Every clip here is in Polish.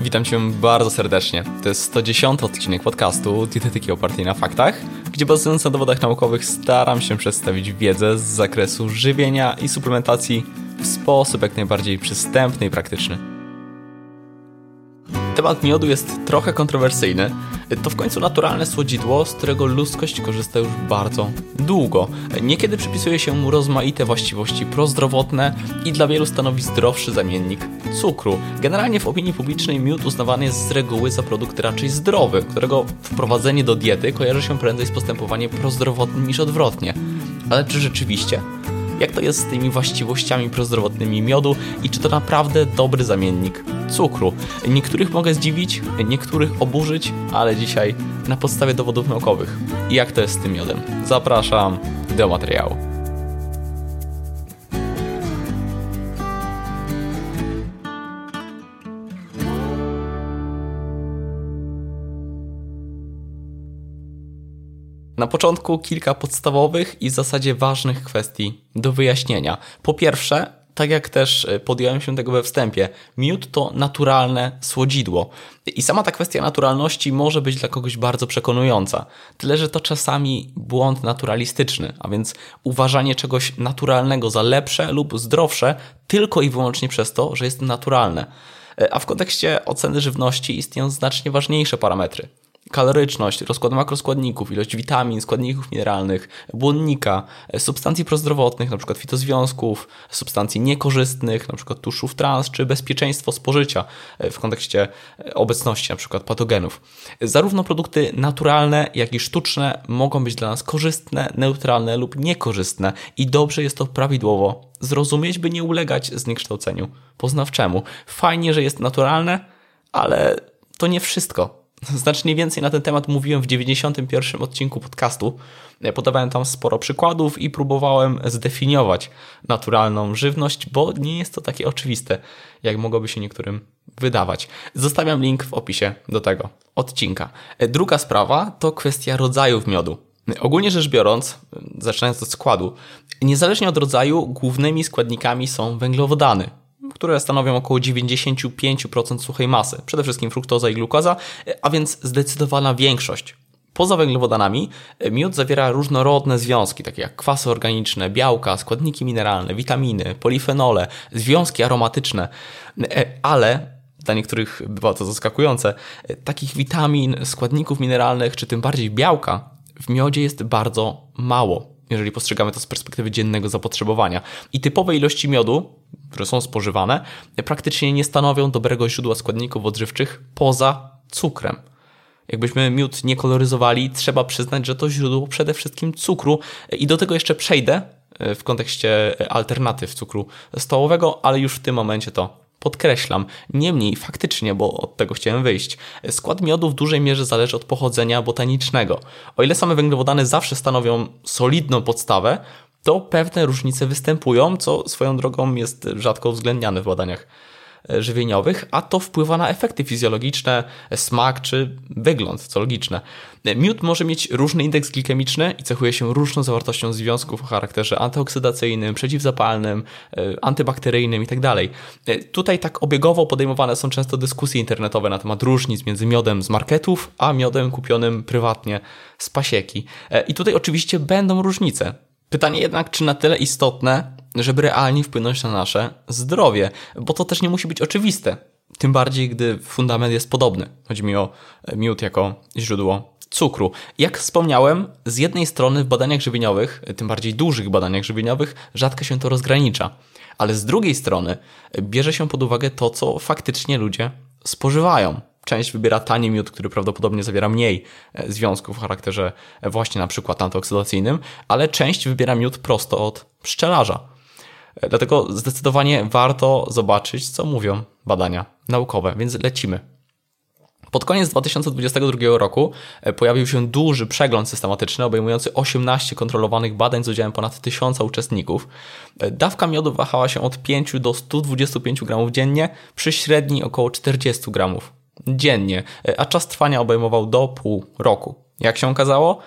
Witam Cię bardzo serdecznie. To jest 110 odcinek podcastu Dietetyki opartej na faktach, gdzie bazując na dowodach naukowych staram się przedstawić wiedzę z zakresu żywienia i suplementacji w sposób jak najbardziej przystępny i praktyczny. Temat miodu jest trochę kontrowersyjny. To w końcu naturalne słodzidło, z którego ludzkość korzysta już bardzo długo. Niekiedy przypisuje się mu rozmaite właściwości prozdrowotne i dla wielu stanowi zdrowszy zamiennik cukru. Generalnie w opinii publicznej miód uznawany jest z reguły za produkt raczej zdrowy, którego wprowadzenie do diety kojarzy się prędzej z postępowaniem prozdrowotnym niż odwrotnie. Ale czy rzeczywiście? jak to jest z tymi właściwościami prozdrowotnymi miodu i czy to naprawdę dobry zamiennik cukru. Niektórych mogę zdziwić, niektórych oburzyć, ale dzisiaj na podstawie dowodów naukowych. I jak to jest z tym miodem? Zapraszam do materiału. Na początku kilka podstawowych i w zasadzie ważnych kwestii do wyjaśnienia. Po pierwsze, tak jak też e, podjąłem się tego we wstępie, miód to naturalne słodzidło. I sama ta kwestia naturalności może być dla kogoś bardzo przekonująca. Tyle, że to czasami błąd naturalistyczny, a więc uważanie czegoś naturalnego za lepsze lub zdrowsze tylko i wyłącznie przez to, że jest naturalne. E, a w kontekście oceny żywności istnieją znacznie ważniejsze parametry kaloryczność, rozkład makroskładników, ilość witamin, składników mineralnych, błonnika, substancji prozdrowotnych, np. fitozwiązków, substancji niekorzystnych, np. tłuszczów trans, czy bezpieczeństwo spożycia e, w kontekście e, obecności np. patogenów. Zarówno produkty naturalne, jak i sztuczne mogą być dla nas korzystne, neutralne lub niekorzystne i dobrze jest to prawidłowo zrozumieć, by nie ulegać zniekształceniu poznawczemu. Fajnie, że jest naturalne, ale to nie wszystko. Znacznie więcej na ten temat mówiłem w 91 odcinku podcastu. Podawałem tam sporo przykładów i próbowałem zdefiniować naturalną żywność, bo nie jest to takie oczywiste, jak mogłoby się niektórym wydawać. Zostawiam link w opisie do tego odcinka. Druga sprawa to kwestia rodzajów miodu. Ogólnie rzecz biorąc, zaczynając od składu, niezależnie od rodzaju, głównymi składnikami są węglowodany, które stanowią około 95% suchej masy, przede wszystkim fruktoza i glukoza, a więc zdecydowana większość. Poza węglowodanami miód zawiera różnorodne związki, takie jak kwasy organiczne, białka, składniki mineralne, witaminy, polifenole, związki aromatyczne, ale dla niektórych bywa to zaskakujące, takich witamin, składników mineralnych, czy tym bardziej białka w miodzie jest bardzo mało jeżeli postrzegamy to z perspektywy dziennego zapotrzebowania. I typowe ilości miodu, które są spożywane, praktycznie nie stanowią dobrego źródła składników odżywczych poza cukrem. Jakbyśmy miód nie koloryzowali, trzeba przyznać, że to źródło przede wszystkim cukru i do tego jeszcze przejdę e, w kontekście alternatyw cukru stołowego, ale już w tym momencie to Podkreślam, niemniej faktycznie, bo od tego chciałem wyjść, skład miodu w dużej mierze zależy od pochodzenia botanicznego. O ile same węglowodany zawsze stanowią solidną podstawę, to pewne różnice występują, co swoją drogą jest rzadko uwzględniane w badaniach żywieniowych, a to wpływa na efekty fizjologiczne, smak czy wygląd, co logiczne. Miód może mieć różny indeks glikemiczny i cechuje się różną zawartością związków o charakterze antyoksydacyjnym, przeciwzapalnym, e, antybakteryjnym itd. Tak e, tutaj tak obiegowo podejmowane są często dyskusje internetowe na temat różnic między miodem z marketów, a miodem kupionym prywatnie z pasieki. E, I tutaj oczywiście będą różnice. Pytanie jednak, czy na tyle istotne, żeby realnie wpłynąć na nasze zdrowie, bo to też nie musi być oczywiste. Tym bardziej, gdy fundament jest podobny. Chodzi mi o e, miód jako źródło cukru. Jak wspomniałem, z jednej strony w badaniach żywieniowych, e, tym bardziej dużych badaniach żywieniowych, rzadko się to rozgranicza, ale z drugiej strony e, bierze się pod uwagę to, co faktycznie ludzie spożywają. Część wybiera tani miód, który prawdopodobnie zawiera mniej związków o charakterze właśnie na przykład antyoksydacyjnym, ale część wybiera miód prosto od pszczelarza. Dlatego zdecydowanie warto zobaczyć, co mówią badania naukowe, więc lecimy. Pod koniec 2022 roku e, pojawił się duży przegląd systematyczny obejmujący 18 kontrolowanych badań z udziałem ponad 1000 uczestników. E, dawka miodu wahała się od 5 do 125 gramów dziennie przy średniej około 40 gramów dziennie, e, a czas trwania obejmował do pół roku. Jak się okazało,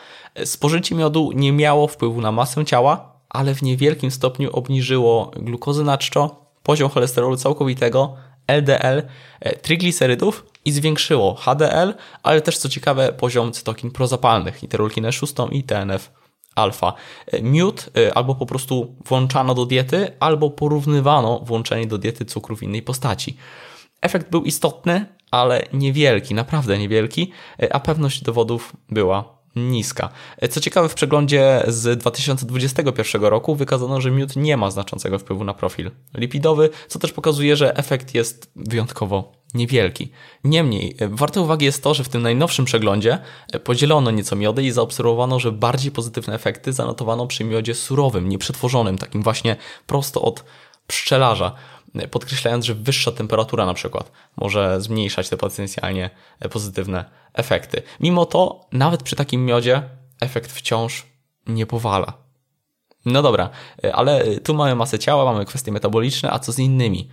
spożycie miodu nie miało wpływu na masę ciała, ale w niewielkim stopniu obniżyło glukozę na czczo, poziom cholesterolu całkowitego, LDL, e, triglicerydów i zwiększyło HDL, ale też co ciekawe poziom cytokin prozapalnych, interleukinę 6 i TNF alfa. E, miód e, albo po prostu włączano do diety, albo porównywano włączenie do diety cukru w innej postaci. Efekt był istotny, ale niewielki, naprawdę niewielki, a pewność dowodów była niska. Co ciekawe, w przeglądzie z 2021 roku wykazano, że miód nie ma znaczącego wpływu na profil lipidowy, co też pokazuje, że efekt jest wyjątkowo niewielki. Niemniej, warte uwagi jest to, że w tym najnowszym przeglądzie podzielono nieco miody i zaobserwowano, że bardziej pozytywne efekty zanotowano przy miodzie surowym, nieprzetworzonym, takim właśnie prosto od pszczelarza podkreślając, że wyższa temperatura na przykład może zmniejszać te potencjalnie pozytywne efekty. Mimo to, nawet przy takim miodzie, efekt wciąż nie powala. No dobra, ale tu mamy masę ciała, mamy kwestie metaboliczne, a co z innymi?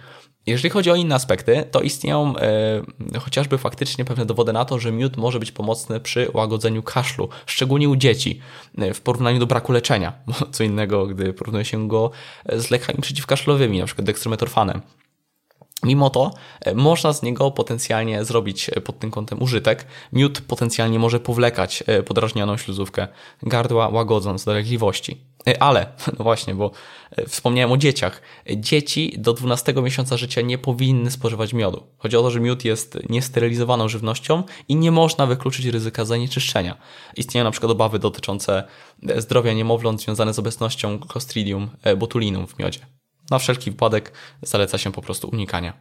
Jeżeli chodzi o inne aspekty, to istnieją e, chociażby faktycznie pewne dowody na to, że miód może być pomocny przy łagodzeniu kaszlu, szczególnie u dzieci, w porównaniu do braku leczenia. Co innego, gdy porównuje się go z lekami przeciwkaszlowymi, np. dekstrometorfanem. Mimo to można z niego potencjalnie zrobić pod tym kątem użytek. Miód potencjalnie może powlekać podrażnioną śluzówkę gardła, łagodząc dolegliwości. Ale, no właśnie, bo wspomniałem o dzieciach. Dzieci do 12 miesiąca życia nie powinny spożywać miodu. Chodzi o to, że miód jest niesterylizowaną żywnością i nie można wykluczyć ryzyka zanieczyszczenia. Istnieją na przykład obawy dotyczące zdrowia niemowląt związane z obecnością Clostridium botulinum w miodzie. Na wszelki wypadek zaleca się po prostu unikania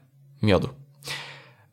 miodu.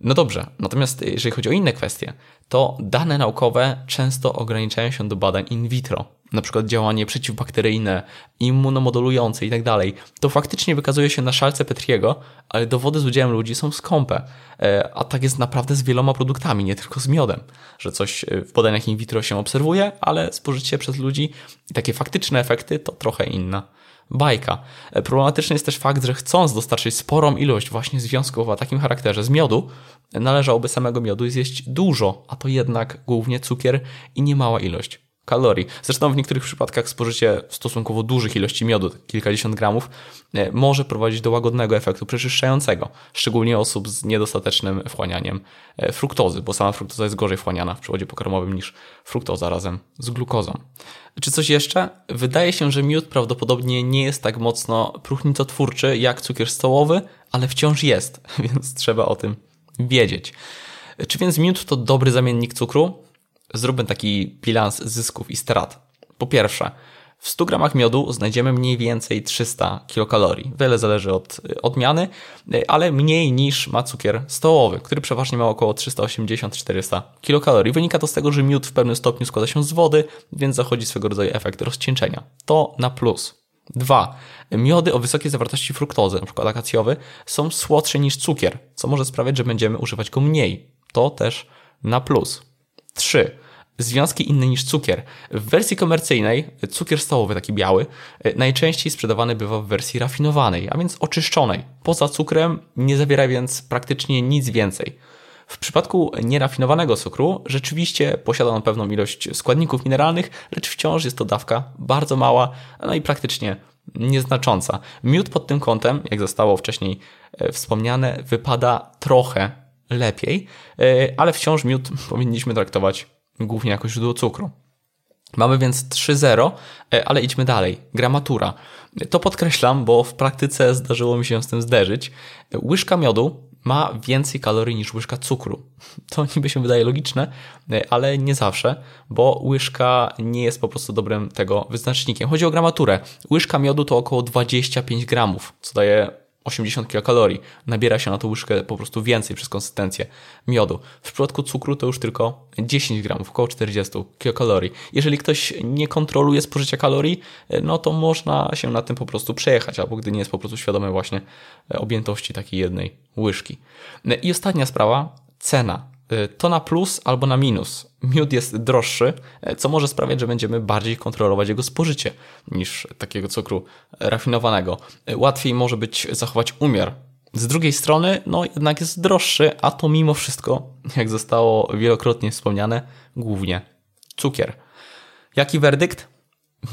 No dobrze, natomiast jeżeli chodzi o inne kwestie, to dane naukowe często ograniczają się do badań in vitro, na przykład działanie przeciwbakteryjne, immunomodulujące itd. Tak to faktycznie wykazuje się na szalce Petriego, ale dowody z udziałem ludzi są skąpe. E, a tak jest naprawdę z wieloma produktami, nie tylko z miodem, że coś e, w badaniach in vitro się obserwuje, ale spożycie przez ludzi i takie faktyczne efekty to trochę inna bajka. Problematyczny jest też fakt, że chcąc dostarczyć sporą ilość właśnie związków o takim charakterze z miodu, należałoby samego miodu zjeść dużo, a to jednak głównie cukier i niemała ilość kalorii. Zresztą w niektórych przypadkach spożycie stosunkowo dużych ilości miodu, kilkadziesiąt gramów, e, może prowadzić do łagodnego efektu przeczyszczającego, szczególnie osób z niedostatecznym wchłanianiem e, fruktozy, bo sama fruktoza jest gorzej wchłaniana w przewodzie pokarmowym niż fruktoza razem z glukozą. Czy coś jeszcze? Wydaje się, że miód prawdopodobnie nie jest tak mocno próchnicotwórczy jak cukier stołowy, ale wciąż jest, więc trzeba o tym wiedzieć. Czy więc miód to dobry zamiennik cukru? Zróbmy taki bilans zysków i strat. Po pierwsze, w 100 gramach miodu znajdziemy mniej więcej 300 kilokalorii. Wiele zależy od odmiany, ale mniej niż ma cukier stołowy, który przeważnie ma około 380-400 kilokalorii. Wynika to z tego, że miód w pewnym stopniu składa się z wody, więc zachodzi swego rodzaju efekt rozcieńczenia. To na plus. Dwa, miody o wysokiej zawartości fruktozy, np. akacjowy, są słodsze niż cukier, co może sprawiać, że będziemy używać go mniej. To też na plus. Trzy, związki inne niż cukier. W wersji komercyjnej cukier stołowy, taki biały, najczęściej sprzedawany bywa w wersji rafinowanej, a więc oczyszczonej. Poza cukrem nie zawiera więc praktycznie nic więcej. W przypadku nierafinowanego cukru rzeczywiście posiada on pewną ilość składników mineralnych, lecz wciąż jest to dawka bardzo mała, no i praktycznie nieznacząca. Miód pod tym kątem, jak zostało wcześniej e, wspomniane, wypada trochę lepiej, e, ale wciąż miód powinniśmy traktować głównie jako źródło cukru. Mamy więc 3-0, e, ale idźmy dalej. Gramatura. To podkreślam, bo w praktyce zdarzyło mi się z tym zderzyć. Łyżka miodu ma więcej kalorii niż łyżka cukru. To niby się wydaje logiczne, e, ale nie zawsze, bo łyżka nie jest po prostu dobrym tego wyznacznikiem. Chodzi o gramaturę. Łyżka miodu to około 25 gramów, co daje 80 kilokalorii. Nabiera się na tą łyżkę po prostu więcej przez konsystencję miodu. W przypadku cukru to już tylko 10 gramów, około 40 kilokalorii. Jeżeli ktoś nie kontroluje spożycia kalorii, no to można się na tym po prostu przejechać, albo gdy nie jest po prostu świadomy właśnie objętości takiej jednej łyżki. I ostatnia sprawa, cena. Y, to na plus albo na minus. Miód jest droższy, y, co może sprawiać, że będziemy bardziej kontrolować jego spożycie niż takiego cukru rafinowanego. Y, łatwiej może być zachować umiar. Z drugiej strony, no jednak jest droższy, a to mimo wszystko, jak zostało wielokrotnie wspomniane, głównie cukier. Jaki werdykt?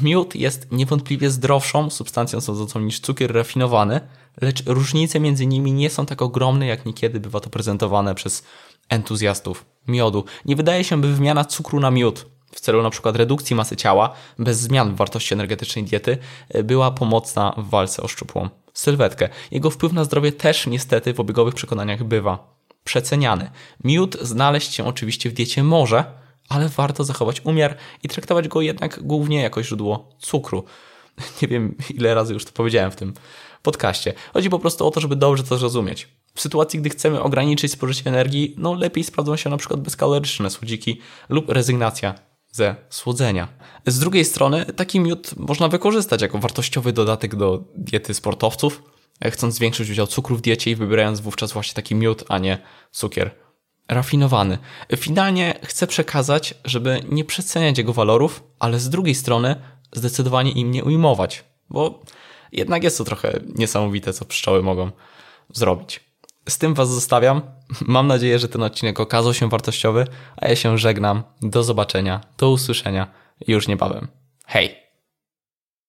Miód jest niewątpliwie zdrowszą substancją sądzącą niż cukier rafinowany, lecz różnice między nimi nie są tak ogromne, jak niekiedy bywa to prezentowane przez entuzjastów miodu. Nie wydaje się, by wymiana cukru na miód w celu na przykład redukcji masy ciała, bez zmian w wartości energetycznej diety, była pomocna w walce o szczupłą sylwetkę. Jego wpływ na zdrowie też niestety w obiegowych przekonaniach bywa przeceniany. Miód znaleźć się oczywiście w diecie może, ale warto zachować umiar i traktować go jednak głównie jako źródło cukru. Nie wiem, ile razy już to powiedziałem w tym podcaście. Chodzi po prostu o to, żeby dobrze to zrozumieć. W sytuacji, gdy chcemy ograniczyć spożycie energii, no lepiej sprawdzą się na przykład bezkaloryczne słodziki lub rezygnacja ze słodzenia. Z drugiej strony, taki miód można wykorzystać jako wartościowy dodatek do diety sportowców, chcąc zwiększyć udział cukru w diecie i wybierając wówczas właśnie taki miód, a nie cukier rafinowany. Finalnie chcę przekazać, żeby nie przeceniać jego walorów, ale z drugiej strony zdecydowanie im nie ujmować, bo jednak jest to trochę niesamowite, co pszczoły mogą zrobić. Z tym Was zostawiam. Mam nadzieję, że ten odcinek okazał się wartościowy, a ja się żegnam. Do zobaczenia, do usłyszenia już niebawem. Hej!